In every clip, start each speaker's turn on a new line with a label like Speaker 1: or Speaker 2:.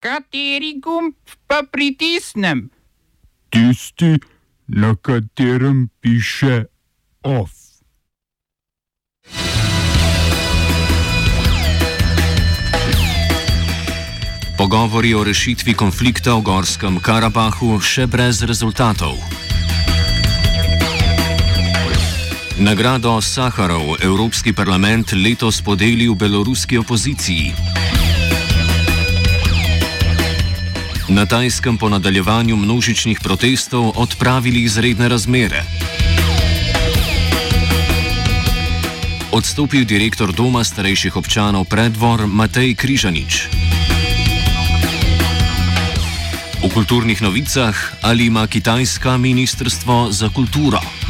Speaker 1: Kateri gumb pa pritisnem?
Speaker 2: Tisti, na katerem piše OF.
Speaker 3: Pogovori o rešitvi konflikta v Gorskem Karabahu še brez rezultatov. Nagrado Saharov Evropski parlament letos podeli v beloruski opoziciji. Na Tajskem po nadaljevanju množičnih protestov odpravili izredne razmere. Odstopil direktor Doma starejših občanov Predvor Matej Križanič. V kulturnih novicah ali ima Kitajska ministrstvo za kulturo?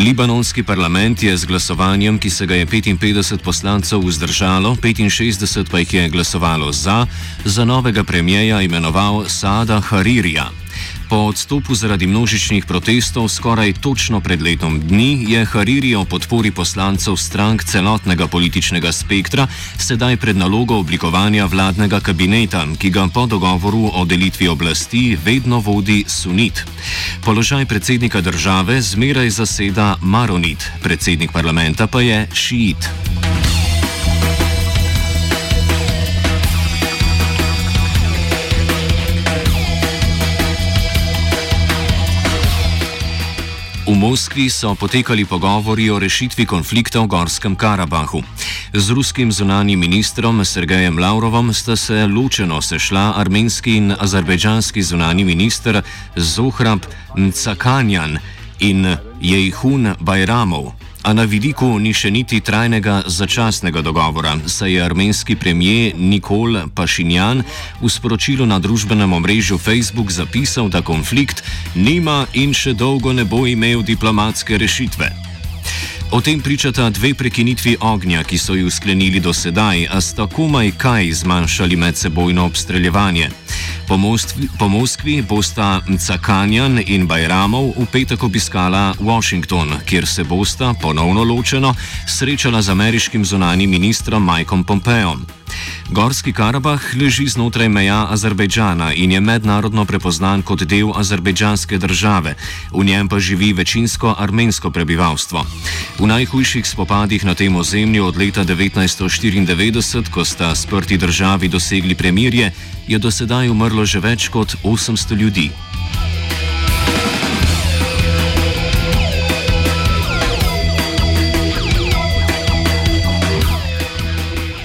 Speaker 3: Libanonski parlament je z glasovanjem, ki se ga je 55 poslancev vzdržalo, 65 pa jih je glasovalo za, za novega premijeja imenoval Saada Haririja. Po odstopu zaradi množičnih protestov skoraj točno pred letom dni je Hariri o podpori poslancev strank celotnega političnega spektra sedaj pred nalogo oblikovanja vladnega kabineta, ki ga po dogovoru o delitvi oblasti vedno vodi sunit. Položaj predsednika države zmeraj zaseda Maronit, predsednik parlamenta pa je šiit. V Moskvi so potekali pogovori o rešitvi konflikta v Gorskem Karabahu. Z ruskim zunanjim ministrom Sergejem Lavrovom sta se ločeno sešla armenski in azerbejdžanski zunanji minister Zohrab Ncakanjan in Jejhun Bajramov. A na vidiku ni še niti trajnega začasnega dogovora, saj je armenski premijer Nikol Pašinjan v sporočilu na družbenem omrežju Facebook zapisal, da konflikt nima in še dolgo ne bo imel diplomatske rešitve. O tem pričata dve prekinitvi ognja, ki so ju sklenili do sedaj, a sta komaj kaj zmanjšali medsebojno obstreljevanje. Po, Moskvi, po Moskvi bosta Cakanjan in Bajramov v petek obiskala Washington, kjer se bosta ponovno ločeno srečala z ameriškim zunanjim ministrom Mikeom Pompeom. Gorski Karabah leži znotraj meja Azerbejdžana in je mednarodno prepoznan kot del azerbejdžanske države, v njem pa živi večinsko armensko prebivalstvo. V najhujših spopadih na tem ozemlju od leta 1994, ko sta sprti državi dosegli premirje, je do sedaj umrlo že več kot 800 ljudi.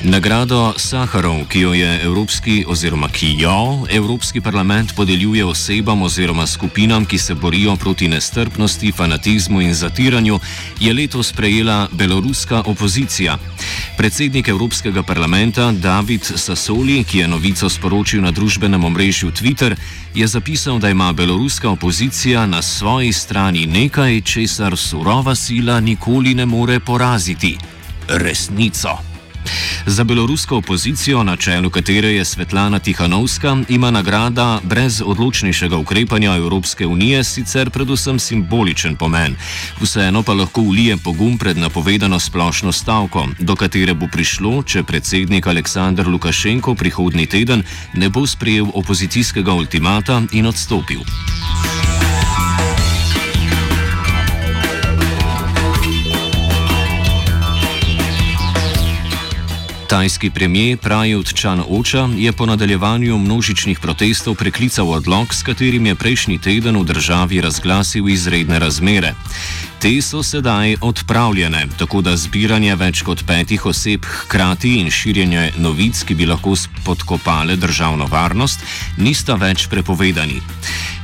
Speaker 3: Nagrado Saharov, ki jo je Evropski oziroma ki jo Evropski parlament podeljuje osebam oziroma skupinam, ki se borijo proti nestrpnosti, fanatizmu in zatiranju, je letos prejela beloruska opozicija. Predsednik Evropskega parlamenta David Sassoli, ki je novico sporočil na družbenem omrežju Twitter, je zapisal, da ima beloruska opozicija na svoji strani nekaj, česar surova sila nikoli ne more poraziti: resnico. Za belorusko opozicijo, na čelu katere je Svetlana Tihanovska, ima nagrada brez odločnejšega ukrepanja Evropske unije sicer predvsem simboličen pomen. Vseeno pa lahko ulije pogum pred napovedano splošno stavko, do katere bo prišlo, če predsednik Aleksandr Lukašenko prihodnji teden ne bo sprejel opozicijskega ultimata in odstopil. Tajski premijer Prajut Čan Oča je po nadaljevanju množičnih protestov preklical odlog, s katerim je prejšnji teden v državi razglasil izredne razmere. Te so sedaj odpravljene, tako da zbiranje več kot petih oseb hkrati in širjenje novic, ki bi lahko spodkopale državno varnost, nista več prepovedani.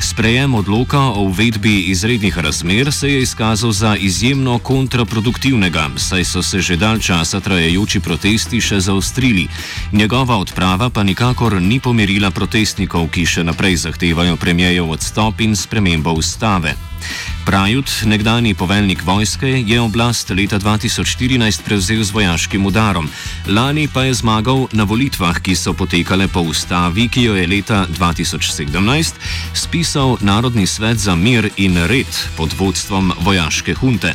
Speaker 3: Sprejem odloka o uvedbi izrednih razmer se je izkazal za izjemno kontraproduktivnega, saj so se že dalj časa trajajoči protesti še zaostrili. Njegova odprava pa nikakor ni pomirila protestnikov, ki še naprej zahtevajo premijev odstop in spremembo ustave. Prajut, nekdani poveljnik vojske, je oblast leta 2014 prevzel z vojaškim udarom. Lani pa je zmagal na volitvah, ki so potekale po ustavi, ki jo je leta 2017 spisal Narodni svet za mir in red pod vodstvom vojaške hunte.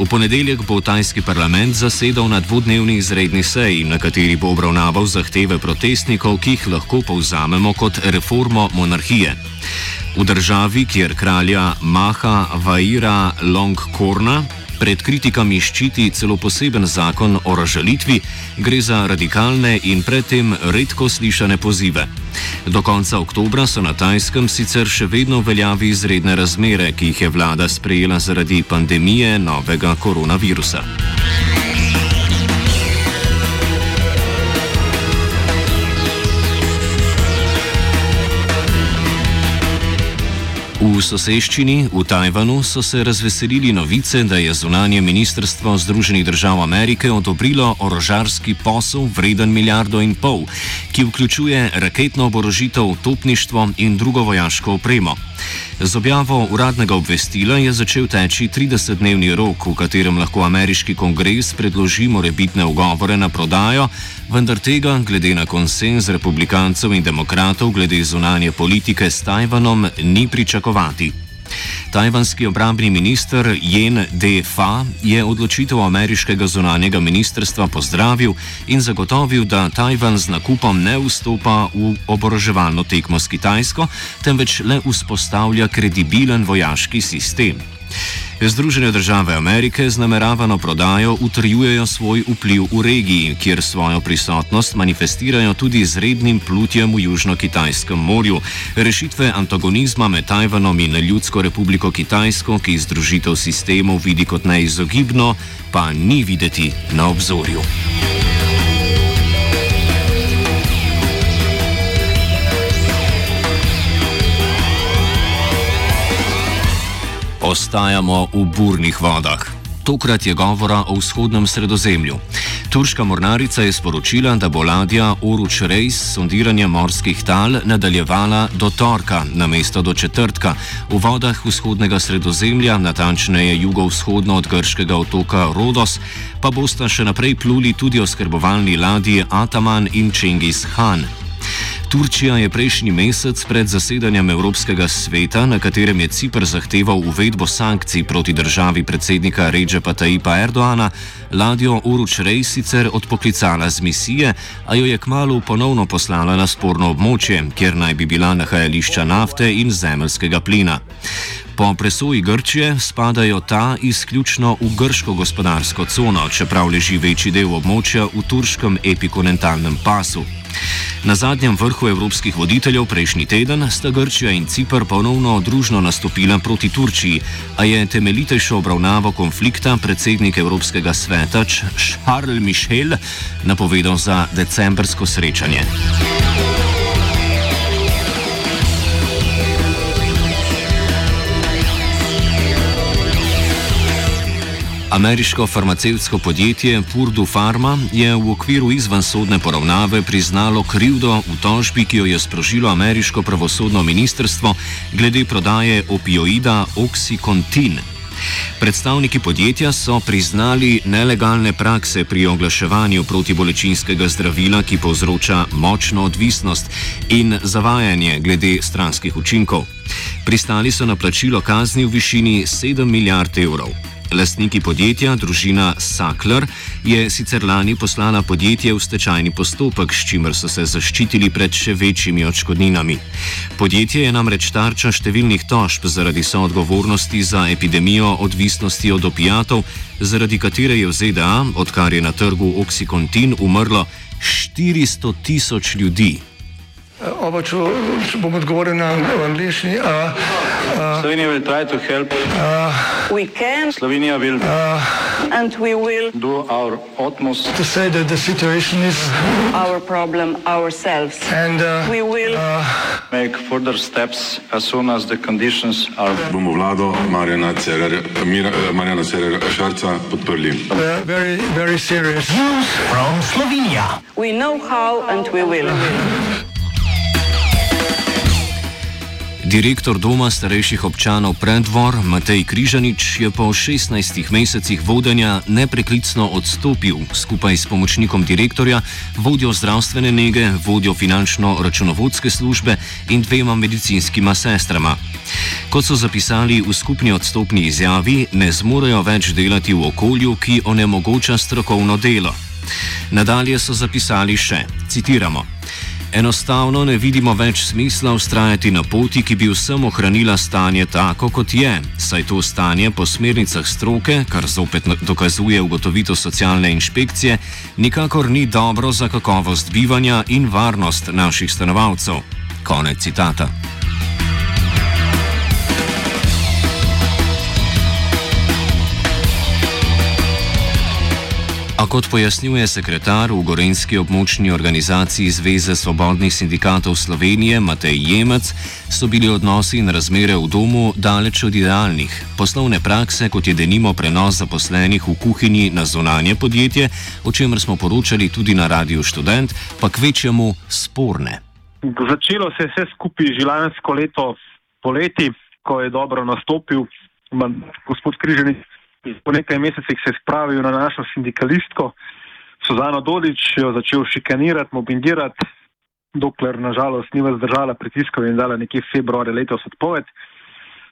Speaker 3: V ponedeljek bo tajski parlament zasedal na dvodnevni izredni seji, na kateri bo obravnaval zahteve protestnikov, ki jih lahko povzamemo kot reformo monarhije. V državi, kjer kralja Maha Vaira Longkorna pred kritikami ščiti celo poseben zakon o razžalitvi, gre za radikalne in predtem redko slišane pozive. Do konca oktobra so na Tajskem sicer še vedno veljavi izredne razmere, ki jih je vlada sprejela zaradi pandemije novega koronavirusa. V soseščini, v Tajvanu, so se razveselili novice, da je zunanje ministrstvo Združenih držav Amerike odobrilo orožarski posel vreden milijardo in pol, ki vključuje raketno oborožitev, topništvo in drugo vojaško opremo. Z objavo uradnega obvestila je začel teči 30-dnevni rok, v katerem lahko ameriški kongres predloži morebitne ugovore na prodajo, vendar tega, glede na konsens republikancev in demokratov glede zunanje politike s Tajvanom, ni pričakovati. Tajvanski obrambni minister Jen De Fa je odločitev ameriškega zunanjega ministrstva pozdravil in zagotovil, da Tajvan z nakupom ne vstopa v oboroževalno tekmo s Kitajsko, temveč le vzpostavlja kredibilen vojaški sistem. Združene države Amerike z nameravano prodajo utrjujejo svoj vpliv v regiji, kjer svojo prisotnost manifestirajo tudi z rednim plutjem v Južno-Kitajskem morju. Rešitve antagonizma med Tajvanom in Ljudsko republiko Kitajsko, ki združitev sistemov vidi kot neizogibno, pa ni videti na obzorju. Ostajamo v burnih vodah. Tokrat je govora o vzhodnem sredozemlju. Turška mornarica je sporočila, da bo ladja Oruč Rejs s sondiranjem morskih tal nadaljevala do torka, namesto do četrtka, v vodah vzhodnega sredozemlja, natančneje jugovzhodno od grškega otoka Rodos, pa bosta še naprej pluli tudi oskrbovalni ladji Ataman in Čengis Han. Turčija je prejšnji mesec pred zasedanjem Evropskega sveta, na katerem je Cipr zahteval uvedbo sankcij proti državi predsednika Ređepa Taipa Erdoana, ladjo Uruč Rej sicer odpoklicala z misije, a jo je kmalo ponovno poslala na sporno območje, kjer naj bi bila nahajališča nafte in zemljskega plina. Po presoji Grčije spadajo ta izključno v grško gospodarsko cono, čeprav leži večji del območja v turškem epikontinentalnem pasu. Na zadnjem vrhu evropskih voditeljev prejšnji teden sta Grčija in Cipr ponovno družno nastopila proti Turčiji, a je temeljitejšo obravnavo konflikta predsednik Evropskega sveta Charles Michel napovedal za decembrsko srečanje. Ameriško farmacevtsko podjetje Purdue Pharma je v okviru izvansodne poravnave priznalo krivdo v tožbi, ki jo je sprožilo ameriško pravosodno ministrstvo glede prodaje opioida Oxycontin. Predstavniki podjetja so priznali nelegalne prakse pri oglaševanju protibolečinskega zdravila, ki povzroča močno odvisnost in zavajanje glede stranskih učinkov. Pristali so na plačilo kazni v višini 7 milijard evrov. Lastniki podjetja, družina Sakler, je sicer lani poslala podjetje v stečajni postopek, s čimer so se zaščitili pred še večjimi odškodninami. Podjetje je namreč tarča številnih tožb zaradi soodgovornosti za epidemijo odvisnosti od opijatov, zaradi katere je v ZDA, odkar je na trgu Oxycontin, umrlo 400 tisoč ljudi.
Speaker 4: Oba, če, če bom odgovoril na angliški. Uh,
Speaker 5: uh, Slovenija bo poskušala pomagati. Slovenija bo naredila naš utmost,
Speaker 4: da bo rekla, da je situacija
Speaker 5: naš problem, naš sebe. In bomo naredili nadaljnje korake, as soon as the conditions are.
Speaker 6: Bomo vlado Marjana Cererja, Marjana Cererja Šarca podprli.
Speaker 4: Zelo, zelo resno.
Speaker 5: Slovenija. Vemo, kako in bomo.
Speaker 3: Direktor Doma starejših občanov Predvor Matej Križanič je po 16 mesecih vodenja nepreklicno odstopil skupaj s pomočnikom direktorja, vodjo zdravstvene nege, vodjo finančno-računovodske službe in dvema medicinskima sestrama. Kot so zapisali v skupni odstopni izjavi, ne zmorejo več delati v okolju, ki onemogoča strokovno delo. Nadalje so zapisali še: citiramo. Enostavno ne vidimo več smisla ustrajati na poti, ki bi vsem ohranila stanje tako, kot je, saj to stanje po smernicah stroke, kar zopet dokazuje ugotovitev socialne inšpekcije, nikakor ni dobro za kakovost bivanja in varnost naših stanovalcev. Konec citata. A kot pojasnjuje sekretar v Gorenski območni organizaciji Zveze svobodnih sindikatov Slovenije Matej Jemec, so bili odnosi in razmere v domu daleč od idealnih. Poslovne prakse, kot je denimo prenos zaposlenih v kuhinji na zonanje podjetje, o čemer smo poročali tudi na Radiu Student, pa k večjemu sporne.
Speaker 7: Začelo se vse skupaj že lansko leto poleti, ko je dobro nastopil gospod Križanic po nekaj mesecih se je spravil na našo sindikalistko Suzano Dodič, jo začel šikanirati, mobbingirati, dokler nažalost ni več zdržala pritiskov in dala nekje februarja letos odpoved.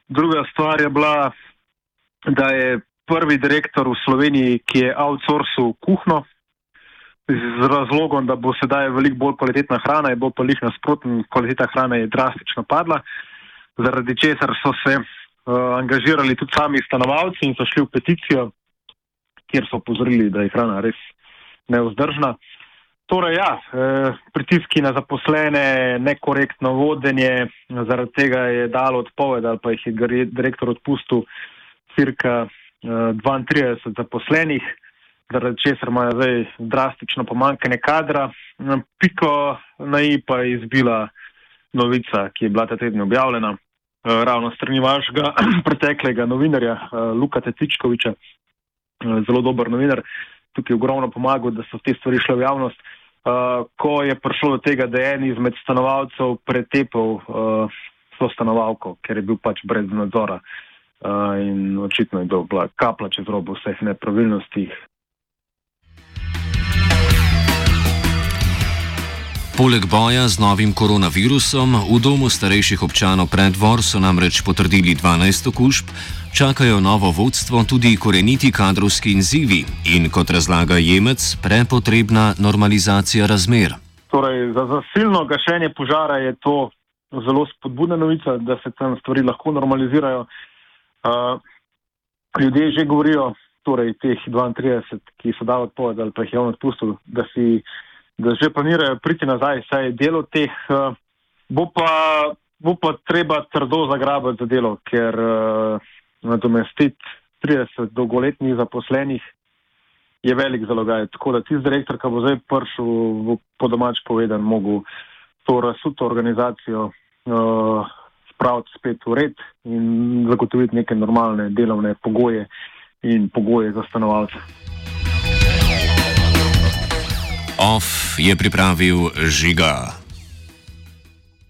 Speaker 7: Druga stvar je bila, da je prvi direktor v Sloveniji, ki je outsourcil kuhno, z razlogom, da bo sedaj veliko bolj kvalitetna hrana, je bo pa jih nasprotno, kvaliteta hrane je drastično padla, zaradi česar so se angažirali tudi sami stanovalci in so šli v peticijo, kjer so pozorili, da je hrana res neuzdržna. Torej, ja, eh, pritiski na zaposlene, nekorektno vodenje, zaradi tega je dalo odpoved ali pa jih je direktor odpustil cirka eh, 32 zaposlenih, zaradi česar imajo zdaj drastično pomankanje kadra. Piko na i pa je izbila novica, ki je bila ta teden objavljena. Eh, ravno strani vašega preteklega novinarja eh, Luka Tecičkoviča, eh, zelo dober novinar, tukaj ogromno pomagal, da so te stvari šle v javnost. Ko je prišlo do tega, da je en izmed stanovalcev pretepal so stanovalko, ker je bil pač brez nadzora. In očitno je bila kapla čez robo vseh nepravilnosti,
Speaker 3: Poleg boja z novim koronavirusom v domu starejših občanov predvor so namreč potrdili 12 okužb, čakajo novo vodstvo tudi koreniti kadrovski izzivi in, kot razlaga Jemec, prepotrebna normalizacija razmer.
Speaker 7: Torej, za zasilno gašenje požara je to zelo spodbudna novica, da se tam stvari lahko normalizirajo. Uh, ljudje že govorijo, torej teh 32, ki so dali odpoved ali pa jih je on odpustil, da si da že planirajo priti nazaj, saj je delo teh, uh, bo, pa, bo pa treba trdo zagrabiti za delo, ker uh, nadomestiti 30 dolgoletnih zaposlenih je velik zalogaj. Tako da tisti direktor, ki bo zdaj prišel, bo po domač povedan, mogel to razsuto organizacijo uh, spraviti spet v red in zagotoviti neke normalne delovne pogoje in pogoje za stanovalce.
Speaker 3: Off je pripravil žiga.